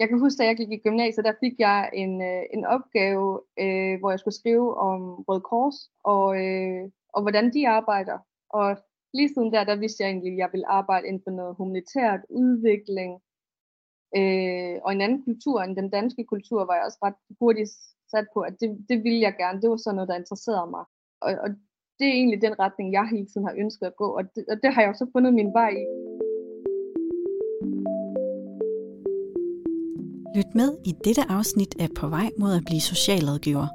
jeg kan huske, at jeg gik i gymnasiet, der fik jeg en, øh, en opgave, øh, hvor jeg skulle skrive om Røde Kors, og, øh, og hvordan de arbejder. Og lige siden der, der vidste jeg egentlig, at jeg ville arbejde inden for noget humanitært udvikling, øh, og en anden kultur end den danske kultur, var jeg også ret hurtigt sat på, at det, det ville jeg gerne. Det var sådan noget, der interesserede mig. Og, og det er egentlig den retning, jeg hele tiden har ønsket at gå, og det, og det har jeg også fundet min vej i. Lyt med i dette afsnit af På vej mod at blive socialrådgiver,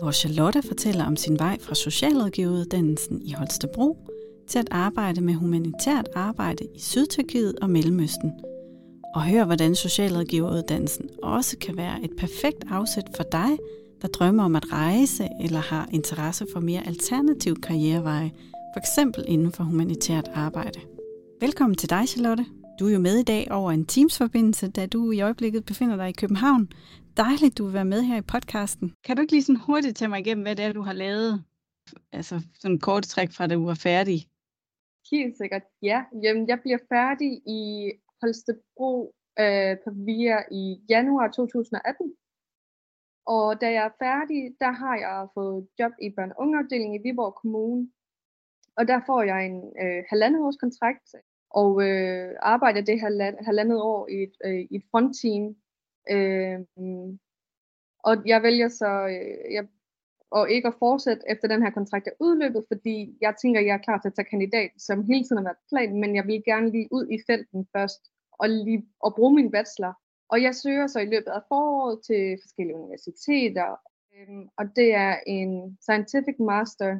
hvor Charlotte fortæller om sin vej fra socialrådgiveruddannelsen i Holstebro til at arbejde med humanitært arbejde i Sydtyrkiet og Mellemøsten. Og hør, hvordan socialrådgiveruddannelsen også kan være et perfekt afsæt for dig, der drømmer om at rejse eller har interesse for mere alternative karriereveje, f.eks. inden for humanitært arbejde. Velkommen til dig, Charlotte. Du er jo med i dag over en Teams-forbindelse, da du i øjeblikket befinder dig i København. Dejligt, du vil være med her i podcasten. Kan du ikke lige sådan hurtigt tage mig igennem, hvad det er, du har lavet? Altså sådan en kort træk fra, da du var færdig. Helt sikkert, ja. Jamen, jeg bliver færdig i Holstebro øh, på VIA i januar 2018. Og da jeg er færdig, der har jeg fået job i børne- og ungeafdelingen i Viborg Kommune. Og der får jeg en øh, halvandet års kontrakt, og øh, arbejder det her halvandet år i et, øh, i et frontteam. Øh, og jeg vælger så øh, jeg, og ikke at fortsætte efter den her kontrakt er udløbet, fordi jeg tænker, jeg er klar til at tage kandidat, som hele tiden har været plan, men jeg vil gerne lige ud i felten først og, lige, og bruge min bachelor. Og jeg søger så i løbet af foråret til forskellige universiteter, øh, og det er en Scientific Master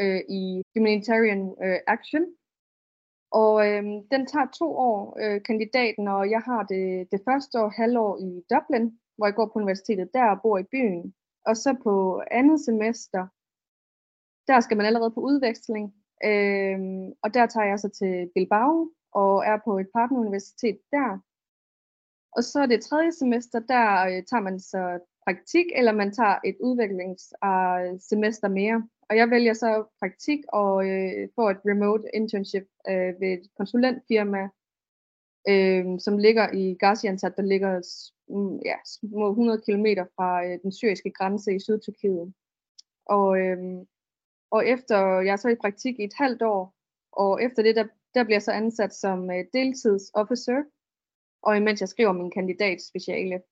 øh, i Humanitarian øh, Action, og øh, den tager to år, øh, kandidaten, og jeg har det, det første år, halvår i Dublin, hvor jeg går på universitetet der og bor i byen. Og så på andet semester, der skal man allerede på udveksling. Øh, og der tager jeg så til Bilbao og er på et partneruniversitet der. Og så det tredje semester, der øh, tager man så praktik, eller man tager et udviklingssemester mere. Og jeg vælger så praktik og øh, får et remote internship øh, ved et konsulentfirma, øh, som ligger i Gaziantep, der ligger mm, ja, små 100 km fra øh, den syriske grænse i Sydtyrkiet. Og, øh, og efter jeg er så i praktik i et halvt år, og efter det, der, der bliver jeg så ansat som øh, deltidsofficer, og imens jeg skriver min kandidatspeciale.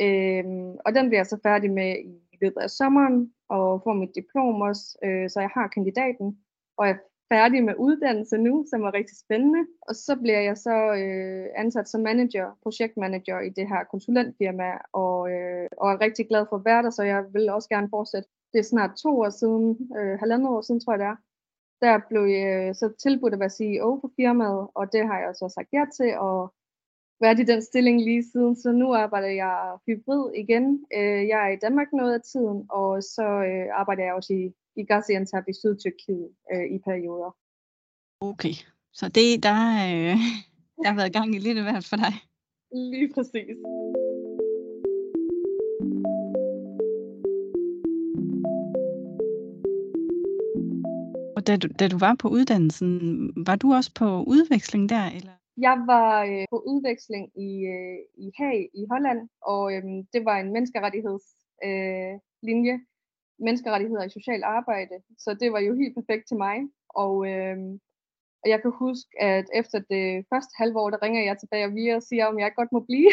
Øh, og den bliver jeg så færdig med i løbet af sommeren, og får mit diplom også, øh, så jeg har kandidaten, og jeg er færdig med uddannelse nu, som er rigtig spændende. Og så bliver jeg så øh, ansat som manager, projektmanager i det her konsulentfirma, og, øh, og er rigtig glad for at være der, så jeg vil også gerne fortsætte. Det er snart to år siden, øh, halvandet år siden tror jeg det er, der blev jeg så tilbudt at være CEO på firmaet, og det har jeg så sagt ja til, og været i den stilling lige siden, så nu arbejder jeg hybrid igen. Øh, jeg er i Danmark noget af tiden, og så øh, arbejder jeg også i, i Gaziantep i Sydtyrkiet øh, i perioder. Okay, så det der, øh, der har været gang i lidt i hvert for dig. Lige præcis. Og da du, da du var på uddannelsen, var du også på udveksling der? Eller? Jeg var øh, på udveksling i, øh, i Haag i Holland, og øh, det var en menneskerettighedslinje, øh, menneskerettigheder i social arbejde, så det var jo helt perfekt til mig. Og, øh, og jeg kan huske, at efter det første halve år, der ringer jeg tilbage og via og siger, om jeg godt må blive.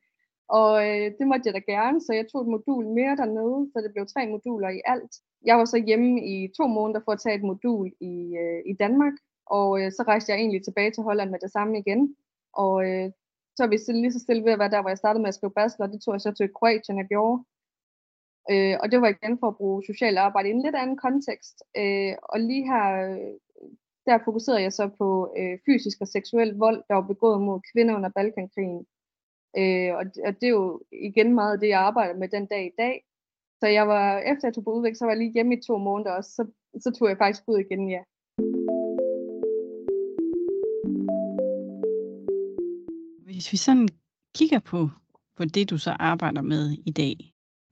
og øh, det måtte jeg da gerne, så jeg tog et modul mere dernede, så det blev tre moduler i alt. Jeg var så hjemme i to måneder for at tage et modul i, øh, i Danmark, og øh, så rejste jeg egentlig tilbage til Holland med det samme igen. Og øh, så er vi lige så stille ved at være der, hvor jeg startede med at skrive bachelor. Det tog jeg så til Kroatien, jeg gjorde. Øh, og det var igen for at bruge socialt arbejde i en lidt anden kontekst. Øh, og lige her, øh, der fokuserede jeg så på øh, fysisk og seksuel vold, der var begået mod kvinder under Balkankrigen. Øh, og, og det er jo igen meget af det, jeg arbejder med den dag i dag. Så jeg var, efter jeg tog på udvæk, så var jeg lige hjemme i to måneder også, så, så tog jeg faktisk ud igen, ja. Hvis vi sådan kigger på, på det, du så arbejder med i dag,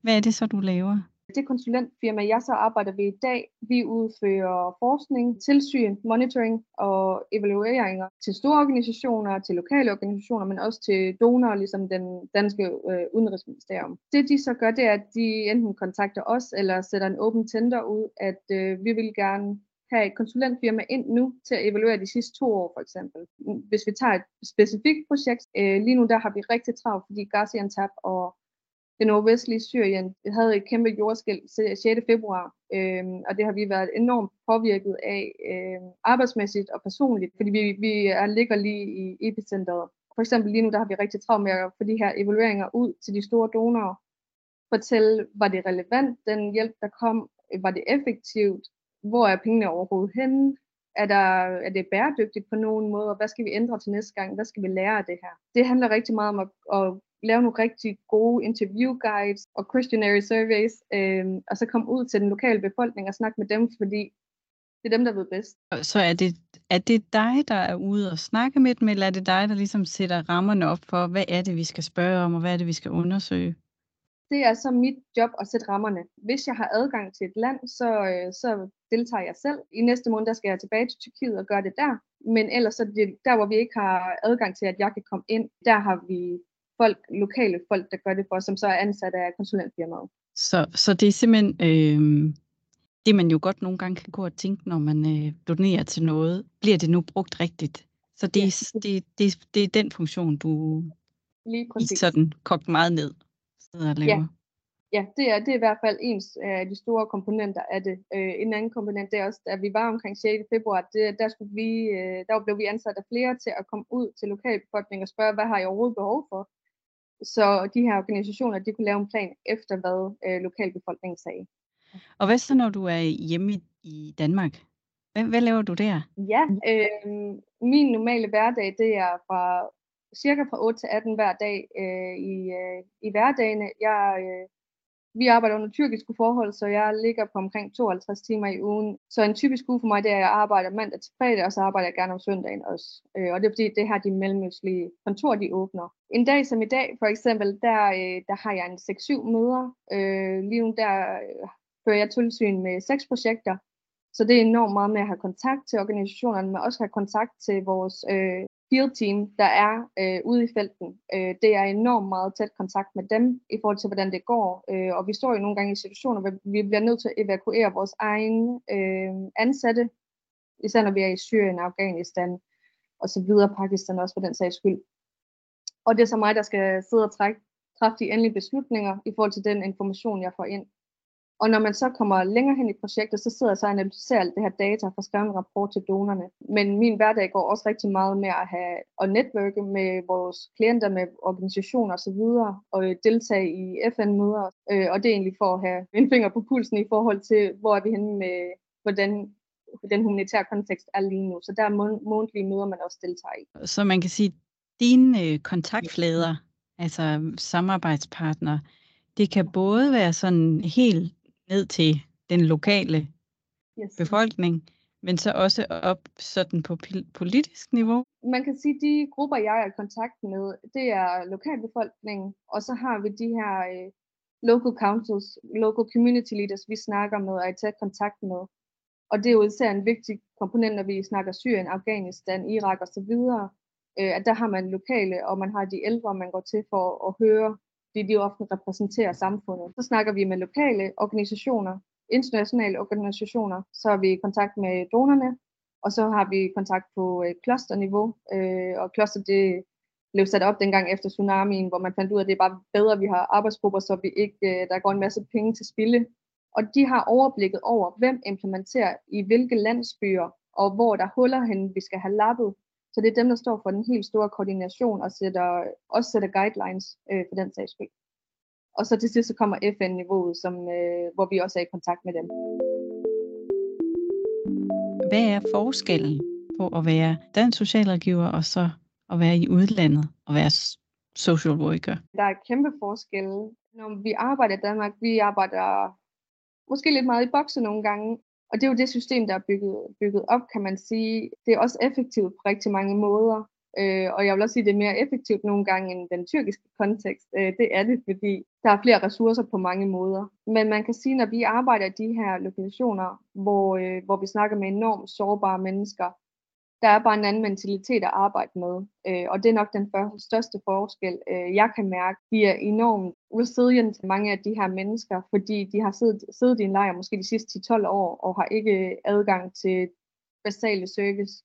hvad er det så, du laver? det konsulentfirma, jeg så arbejder ved i dag, vi udfører forskning, tilsyn, monitoring og evalueringer til store organisationer, til lokale organisationer, men også til donorer, ligesom den danske øh, udenrigsministerium. Det de så gør, det er, at de enten kontakter os eller sætter en åben tender ud, at øh, vi vil gerne have et konsulentfirma ind nu til at evaluere de sidste to år, for eksempel. Hvis vi tager et specifikt projekt, øh, lige nu der har vi rigtig travlt, fordi Gaziantep og det nordvestlige Syrien havde et kæmpe jordskæld 6. februar, øh, og det har vi været enormt påvirket af øh, arbejdsmæssigt og personligt, fordi vi, vi er, ligger lige i epicentret. For eksempel lige nu, der har vi rigtig travlt med at få de her evalueringer ud til de store donorer, fortælle, var det relevant, den hjælp, der kom, var det effektivt, hvor er pengene overhovedet henne, er, der, er det bæredygtigt på nogen måde, og hvad skal vi ændre til næste gang, hvad skal vi lære af det her. Det handler rigtig meget om at, at lave nogle rigtig gode interview guides og questionnaire surveys, øh, og så komme ud til den lokale befolkning og snakke med dem, fordi det er dem, der ved bedst. Så er det, er det dig, der er ude og snakke med dem, eller er det dig, der ligesom sætter rammerne op for, hvad er det, vi skal spørge om, og hvad er det, vi skal undersøge? Det er så mit job at sætte rammerne. Hvis jeg har adgang til et land, så, øh, så deltager jeg selv. I næste måned der skal jeg tilbage til Tyrkiet og gøre det der. Men ellers så det, der, hvor vi ikke har adgang til, at jeg kan komme ind, der har vi folk, lokale folk, der gør det for os, som så er ansat af konsulentfirmaet. Så, så det er simpelthen øh, det, man jo godt nogle gange kan gå og tænke, når man øh, donerer til noget. Bliver det nu brugt rigtigt? Så det, ja. det, det, det er den funktion, du Lige præcis. sådan kogt meget ned sidder og laver. Ja. Ja, det er, det er i hvert fald en af de store komponenter af det. Øh, en anden komponent, det er også, at vi var omkring 6. februar, det, der, skulle vi, øh, der blev vi ansat af flere til at komme ud til lokalbefolkningen og spørge, hvad har I overhovedet behov for? Så de her organisationer, de kunne lave en plan efter, hvad øh, lokalbefolkningen sagde. Og hvad så, når du er hjemme i, i Danmark? Hvad, hvad laver du der? Ja, øh, min normale hverdag, det er fra cirka fra 8 til 18 hver dag øh, i, øh, i hverdagene. Jeg øh, vi arbejder under tyrkiske forhold, så jeg ligger på omkring 52 timer i ugen. Så en typisk uge for mig, det er, at jeg arbejder mandag til fredag, og så arbejder jeg gerne om søndagen også. Øh, og det er fordi, det her de mellemøstlige kontor, de åbner. En dag som i dag, for eksempel, der, øh, der har jeg en 6-7 møder. Øh, lige nu der øh, fører jeg tilsyn med seks projekter. Så det er enormt meget med at have kontakt til organisationerne, men også have kontakt til vores øh, field team, der er øh, ude i felten. Øh, det er enormt meget tæt kontakt med dem i forhold til, hvordan det går. Øh, og vi står jo nogle gange i situationer, hvor vi bliver nødt til at evakuere vores egne øh, ansatte, især når vi er i Syrien, Afghanistan og så videre, Pakistan også for den sags skyld. Og det er så mig, der skal sidde og trække, træffe de endelige beslutninger i forhold til den information, jeg får ind. Og når man så kommer længere hen i projektet, så sidder jeg så og analyserer alt det her data for at skrive en rapport til donerne. Men min hverdag går også rigtig meget med at have og netværke med vores klienter, med organisationer osv. og øh, deltage i FN-møder. Øh, og det er egentlig for at have en finger på pulsen i forhold til, hvor er vi henne med, hvordan den humanitære kontekst er lige nu. Så der er månedlige møder, man også deltager i. Så man kan sige, at dine øh, kontaktflader, altså samarbejdspartnere, det kan både være sådan helt ned til den lokale yes. befolkning, men så også op sådan på politisk niveau? Man kan sige, at de grupper, jeg er i kontakt med, det er lokalbefolkningen, og så har vi de her øh, local councils, local community leaders, vi snakker med og er i tæt kontakt med. Og det er jo især en vigtig komponent, når vi snakker Syrien, Afghanistan, Irak osv., øh, at der har man lokale, og man har de ældre, man går til for at høre fordi de ofte repræsenterer samfundet. Så snakker vi med lokale organisationer, internationale organisationer, så er vi i kontakt med donerne, og så har vi kontakt på et klosterniveau, øh, og kloster det blev sat op dengang efter tsunamien, hvor man fandt ud af, at det er bare bedre, at vi har arbejdsgrupper, så vi ikke, øh, der går en masse penge til spilde. Og de har overblikket over, hvem implementerer i hvilke landsbyer, og hvor der huller hen, vi skal have lappet, så det er dem, der står for den helt store koordination og sætter, også sætter guidelines øh, for den sags skyld. Og så til sidst så kommer FN-niveauet, som, øh, hvor vi også er i kontakt med dem. Hvad er forskellen på at være dansk socialrådgiver og så at være i udlandet og være social worker? Der er kæmpe forskel. Når vi arbejder i Danmark, vi arbejder måske lidt meget i bokse nogle gange, og det er jo det system, der er bygget, bygget op, kan man sige. Det er også effektivt på rigtig mange måder. Øh, og jeg vil også sige, at det er mere effektivt nogle gange end den tyrkiske kontekst. Øh, det er det, fordi der er flere ressourcer på mange måder. Men man kan sige, når vi arbejder i de her lokationer, hvor, øh, hvor vi snakker med enormt sårbare mennesker, der er bare en anden mentalitet at arbejde med. Øh, og det er nok den første, største forskel. Øh, jeg kan mærke, de er enormt resilient, mange af de her mennesker, fordi de har siddet, siddet i en lejr måske de sidste 10-12 år, og har ikke adgang til basale service.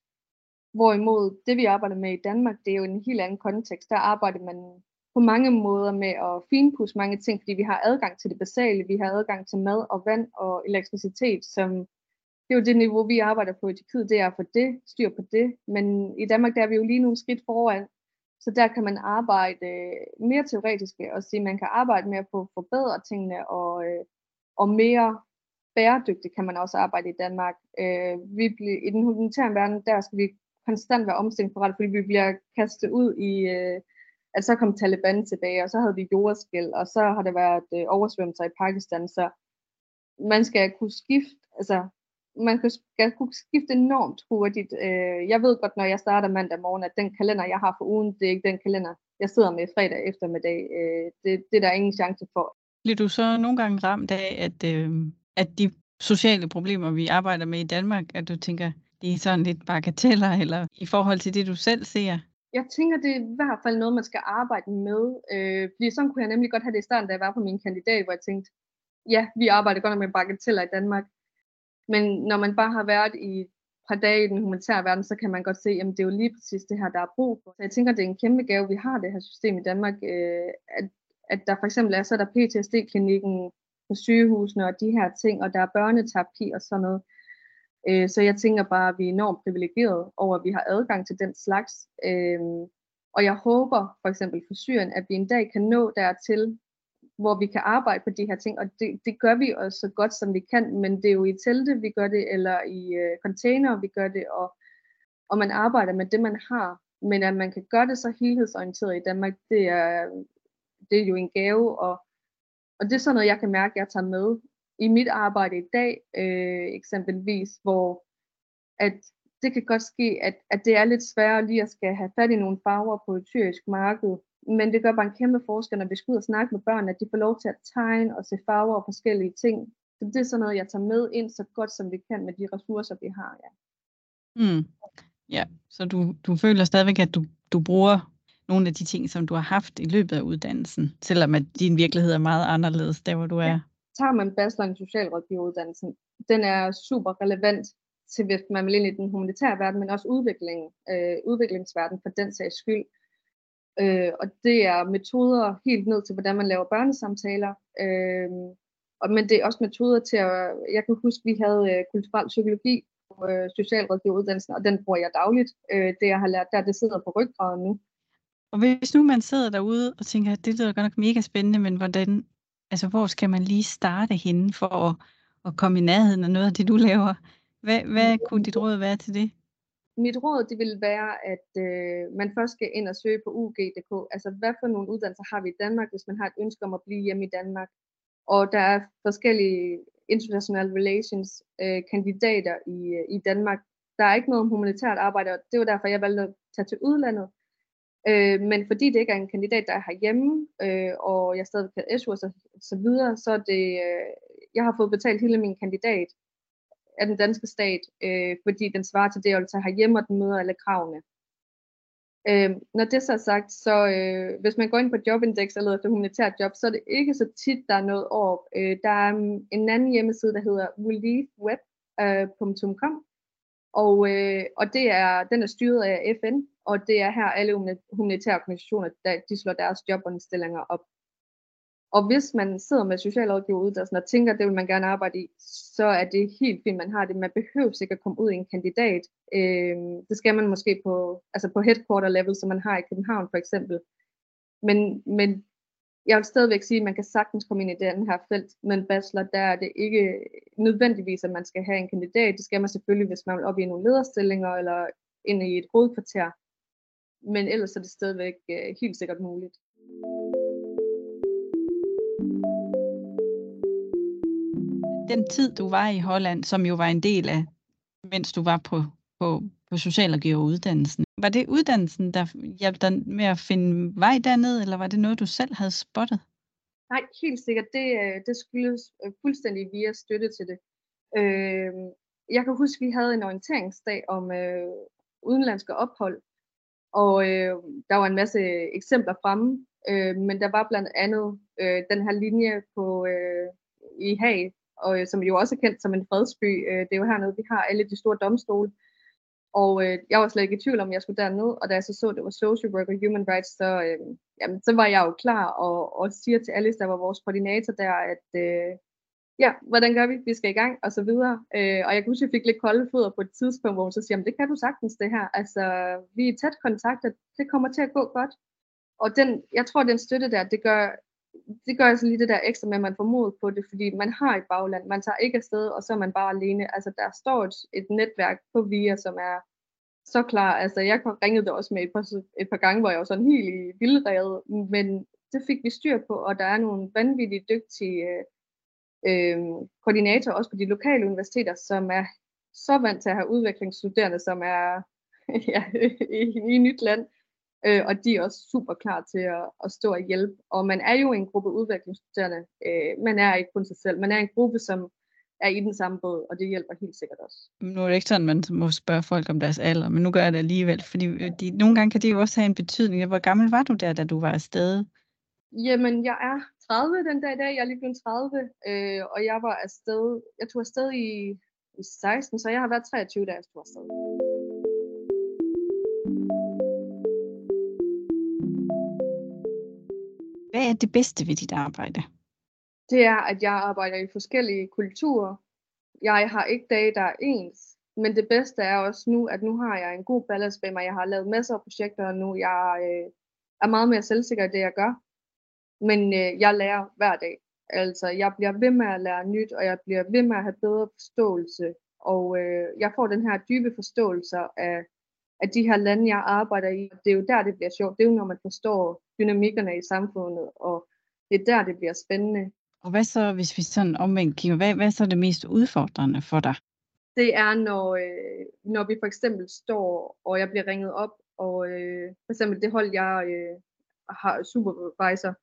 Hvorimod det, vi arbejder med i Danmark, det er jo en helt anden kontekst. Der arbejder man på mange måder med at finpudse mange ting, fordi vi har adgang til det basale, vi har adgang til mad og vand og elektricitet, som det er jo det niveau, vi arbejder på i Tyrkiet, det er at få det, styr på det. Men i Danmark, der er vi jo lige nogle skridt foran. Så der kan man arbejde øh, mere teoretisk og sige, at man kan arbejde mere på at forbedre tingene, og, øh, og mere bæredygtigt kan man også arbejde i Danmark. Øh, vi bliver, I den humanitære verden, der skal vi konstant være omstillingsparate, fordi vi bliver kastet ud i, øh, at så kom Taliban tilbage, og så havde vi jordskæld, og så har der været oversvømmelser i Pakistan, så man skal kunne skifte, altså man kan, skal kunne skifte enormt hurtigt. Øh, jeg ved godt, når jeg starter mandag morgen, at den kalender, jeg har for ugen, det er ikke den kalender, jeg sidder med fredag eftermiddag. Øh, det, det er der ingen chance for. Bliver du så nogle gange ramt af, at, øh, at de sociale problemer, vi arbejder med i Danmark, at du tænker, det er sådan lidt bagateller, eller i forhold til det, du selv ser? Jeg tænker, det er i hvert fald noget, man skal arbejde med. Øh, fordi sådan kunne jeg nemlig godt have det i starten, da jeg var på min kandidat, hvor jeg tænkte, ja, vi arbejder godt nok med bagateller i Danmark. Men når man bare har været i et par dage i den humanitære verden, så kan man godt se, at det er jo lige præcis det her, der er brug for. Så jeg tænker, det er en kæmpe gave, vi har det her system i Danmark, øh, at, at der for eksempel er, så der PTSD-klinikken på sygehusene og de her ting, og der er børneterapi og sådan noget. Øh, så jeg tænker bare, at vi er enormt privilegerede over, at vi har adgang til den slags. Øh, og jeg håber for eksempel for Syrien, at vi en dag kan nå dertil, hvor vi kan arbejde på de her ting, og det, det gør vi også så godt som vi kan, men det er jo i telte, vi gør det, eller i øh, container, vi gør det, og, og man arbejder med det, man har, men at man kan gøre det så helhedsorienteret i Danmark, det er, det er jo en gave, og, og det er sådan noget, jeg kan mærke, jeg tager med i mit arbejde i dag, øh, eksempelvis, hvor at det kan godt ske, at, at det er lidt sværere lige at skal have fat i nogle farver på et tyrisk marked, men det gør bare en kæmpe forskel, når vi skal ud og snakke med børn, at de får lov til at tegne og se farver og forskellige ting. Så det er sådan noget, jeg tager med ind så godt, som vi kan med de ressourcer, vi har. Ja, mm. ja så du, du føler stadigvæk, at du, du bruger nogle af de ting, som du har haft i løbet af uddannelsen, selvom at din virkelighed er meget anderledes, der hvor du er. Ja. Tager man bachelor i socialrådgiveruddannelsen, den er super relevant til, hvis man vil ind i den humanitære verden, men også udviklingen, øh, udviklingsverden for den sags skyld. Øh, og det er metoder helt ned til, hvordan man laver børnesamtaler. Øh, og, men det er også metoder til at, jeg kan huske, vi havde øh, kulturel psykologi på øh, socialrådgiveruddannelsen, og den bruger jeg dagligt. Øh, det jeg har lært der, det sidder på ryggraden nu. Og hvis nu man sidder derude og tænker, at det lyder godt nok mega spændende, men hvordan, altså hvor skal man lige starte henne for at, at komme i nærheden af noget af det, du laver? Hvad, hvad kunne dit råd være til det? Mit råd det vil være, at øh, man først skal ind og søge på UG.dk. Altså, hvad for nogle uddannelser har vi i Danmark, hvis man har et ønske om at blive hjemme i Danmark? Og der er forskellige international relations øh, kandidater i, øh, i Danmark. Der er ikke noget om humanitært arbejde, og det var derfor, jeg valgte at tage til udlandet. Øh, men fordi det ikke er en kandidat, der er herhjemme, øh, og jeg stadig kan SU og så, så videre, så er det, øh, jeg har fået betalt hele min kandidat af den danske stat, øh, fordi den svarer til det, har vil tage og den møder alle kravene. Øh, når det så er sagt, så øh, hvis man går ind på Jobindex eller efter humanitært job, så er det ikke så tit, der er noget op. Øh, der er en anden hjemmeside, der hedder reliefweb.com, øh, og, øh, og det er, den er styret af FN, og det er her alle humanitære organisationer, der, de slår deres jobindstillinger op. Og hvis man sidder med socialrådgiveruddannelsen og tænker, at det vil man gerne arbejde i, så er det helt fint, man har det. Man behøver sikkert at komme ud i en kandidat. Øh, det skal man måske på, altså på headquarter level, som man har i København for eksempel. Men, men jeg vil stadigvæk sige, at man kan sagtens komme ind i den her felt med en bachelor. Der er det ikke nødvendigvis, at man skal have en kandidat. Det skal man selvfølgelig, hvis man vil op i nogle lederstillinger eller ind i et hovedkvarter. Men ellers er det stadigvæk øh, helt sikkert muligt. Den tid, du var i Holland, som jo var en del af, mens du var på, på, på socialrådgiveruddannelsen, var det uddannelsen, der hjalp dig med at finde vej derned, eller var det noget, du selv havde spottet? Nej, helt sikkert. Det, øh, det skyldes øh, fuldstændig via støtte til det. Øh, jeg kan huske, at vi havde en orienteringsdag om øh, udenlandske ophold, og øh, der var en masse eksempler fremme, øh, men der var blandt andet øh, den her linje på øh, i Haag, og, øh, som jo også er kendt som en fredsby. Øh, det er jo hernede, vi har alle de store domstole. Og øh, jeg var slet ikke i tvivl om, jeg skulle derned, og da jeg så så, at det var social work og human rights, så, øh, jamen, så var jeg jo klar og, og siger til Alice, der var vores koordinator der, at øh, ja, hvordan gør vi? Vi skal i gang, og så videre. Øh, og jeg kunne huske, at jeg fik lidt kolde fødder på et tidspunkt, hvor hun så siger, det kan du sagtens det her. Altså, vi er i tæt kontakt, og det kommer til at gå godt. Og den, jeg tror, den støtte der, det gør, det gør altså lige det der ekstra med, at man får mod på det, fordi man har et bagland, man tager ikke afsted, og så er man bare alene. Altså, der står et, et netværk på VIA, som er så klar. Altså, jeg ringede det også med et par, et par gange, hvor jeg var sådan helt i vildrevet, men det fik vi styr på, og der er nogle vanvittigt dygtige øh, øh koordinatorer også på de lokale universiteter, som er så vant til at have udviklingsstuderende, som er ja, i, i nyt land, øh, og de er også super klar til at, at stå og hjælpe. Og man er jo en gruppe udviklingsstuderende. Øh, man er ikke kun sig selv. Man er en gruppe, som er i den samme båd, og det hjælper helt sikkert også. Nu er det ikke sådan, man må spørge folk om deres alder, men nu gør jeg det alligevel, fordi øh, de, nogle gange kan det jo også have en betydning. Hvor gammel var du der, da du var afsted? Jamen, jeg er 30 den dag i dag. Jeg er lige blevet 30, øh, og jeg var afsted, jeg tog afsted i, i 16, så jeg har været 23, da jeg tog afsted. Hvad er det bedste ved dit arbejde? Det er, at jeg arbejder i forskellige kulturer. Jeg har ikke dage, der er ens. Men det bedste er også nu, at nu har jeg en god ballast med mig. Jeg har lavet masser af projekter og nu. Jeg øh, er meget mere selvsikker i det, jeg gør. Men øh, jeg lærer hver dag. Altså, jeg bliver ved med at lære nyt, og jeg bliver ved med at have bedre forståelse. Og øh, jeg får den her dybe forståelse af, af de her lande, jeg arbejder i. Det er jo der, det bliver sjovt. Det er jo, når man forstår dynamikkerne i samfundet, og det er der, det bliver spændende. Og hvad så, hvis vi sådan omvendt kigger, hvad, hvad så er det mest udfordrende for dig? Det er, når, øh, når vi for eksempel står, og jeg bliver ringet op, og øh, for eksempel det hold, jeg øh, har supervisor,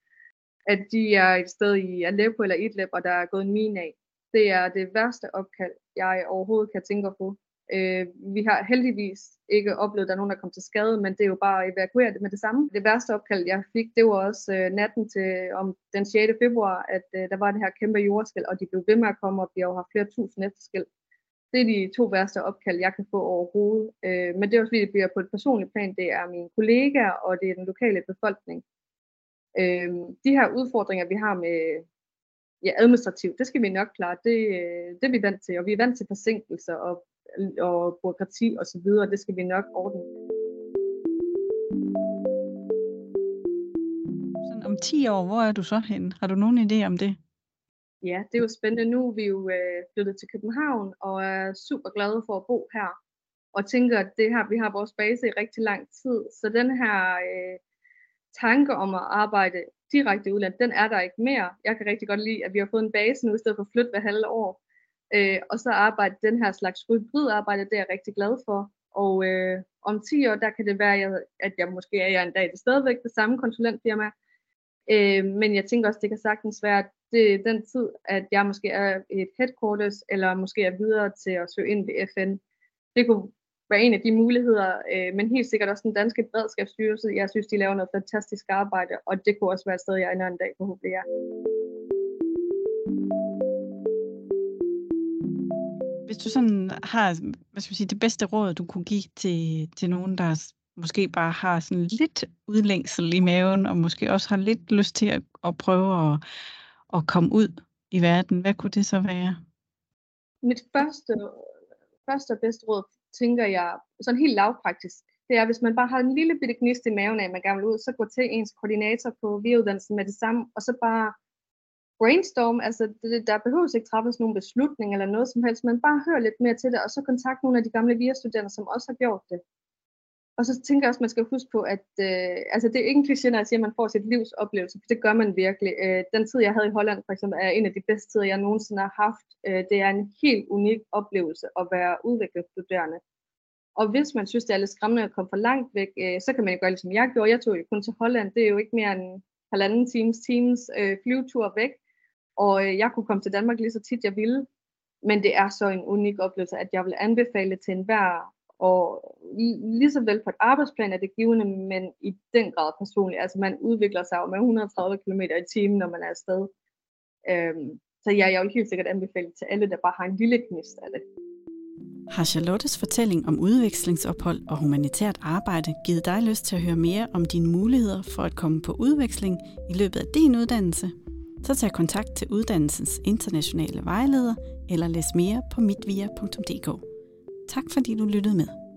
at de er et sted i Aleppo eller Idlib, og der er gået en mine af. Det er det værste opkald, jeg overhovedet kan tænke på. Øh, vi har heldigvis ikke oplevet, at der er nogen, der kom til skade, men det er jo bare at evakuere det med det samme. Det værste opkald, jeg fik, det var også øh, natten til om den 6. februar, at øh, der var det her kæmpe jordskæld, og de blev ved med at komme, og vi har jo haft flere tusind efterskæld. Det er de to værste opkald, jeg kan få overhovedet. Øh, men det er også fordi, det bliver på et personligt plan. Det er mine kollegaer, og det er den lokale befolkning. Øh, de her udfordringer, vi har med ja, administrativt, det skal vi nok klare. Det, øh, det er vi vant til, og vi er vant til forsinkelser og, og byråkrati og så videre. Det skal vi nok ordne. Sådan om 10 år, hvor er du så hen? Har du nogen idé om det? Ja, det er jo spændende. Nu er vi jo øh, flyttet til København og er super glade for at bo her. Og tænker, at det her, vi har vores base i rigtig lang tid. Så den her øh, tanke om at arbejde direkte i udlandet, den er der ikke mere. Jeg kan rigtig godt lide, at vi har fået en base nu, i stedet for at flytte hver halve år. Øh, og så arbejde den her slags hybridarbejde, det er jeg rigtig glad for. Og øh, om 10 år, der kan det være, at jeg måske er jeg en dag det stadigvæk det samme konsulentfirma. Øh, men jeg tænker også, det kan sagtens være, at det er den tid, at jeg måske er et headquarters, eller måske er videre til at søge ind ved FN. Det kunne være en af de muligheder, øh, men helt sikkert også den danske beredskabsstyrelse. Jeg synes, de laver noget fantastisk arbejde, og det kunne også være et sted, jeg ender en dag forhåbentlig er. Hvis du sådan har hvad skal man sige, det bedste råd, du kunne give til, til nogen, der måske bare har sådan lidt udlængsel i maven, og måske også har lidt lyst til at, at prøve at, at komme ud i verden, hvad kunne det så være? Mit første, første og bedste råd tænker jeg, sådan helt lavpraktisk, det er, hvis man bare har en lille bitte gnist i maven af, at man gerne vil ud, så gå til ens koordinator på viruddannelsen med det samme, og så bare brainstorm, altså det, der behøves ikke træffes nogen beslutning eller noget som helst, men bare hør lidt mere til det, og så kontakt nogle af de gamle VIA-studerende, som også har gjort det. Og så tænker jeg også, at man skal huske på, at øh, altså det er ikke en kliché, når jeg siger, at man får sit livs oplevelse, for det gør man virkelig. Øh, den tid, jeg havde i Holland for eksempel, er en af de bedste tider, jeg nogensinde har haft. Øh, det er en helt unik oplevelse at være udviklingsstuderende. Og hvis man synes, det er lidt skræmmende at komme for langt væk, øh, så kan man jo gøre, som jeg gjorde. Jeg tog jo kun til Holland. Det er jo ikke mere end halvanden times, times øh, flyvetur væk. Og øh, jeg kunne komme til Danmark lige så tit jeg ville. Men det er så en unik oplevelse, at jeg vil anbefale til enhver. Og øh, lige så vel på et arbejdsplan er det givende, men i den grad personligt. Altså man udvikler sig jo med 130 km i timen, når man er afsted. Øhm, så ja, jeg vil helt sikkert anbefale til alle, der bare har en lille gnist af det. Har Charlottes fortælling om udvekslingsophold og humanitært arbejde givet dig lyst til at høre mere om dine muligheder for at komme på udveksling i løbet af din uddannelse? Så tag kontakt til uddannelsens internationale vejleder eller læs mere på mitvia.dk. Tak fordi du lyttede med.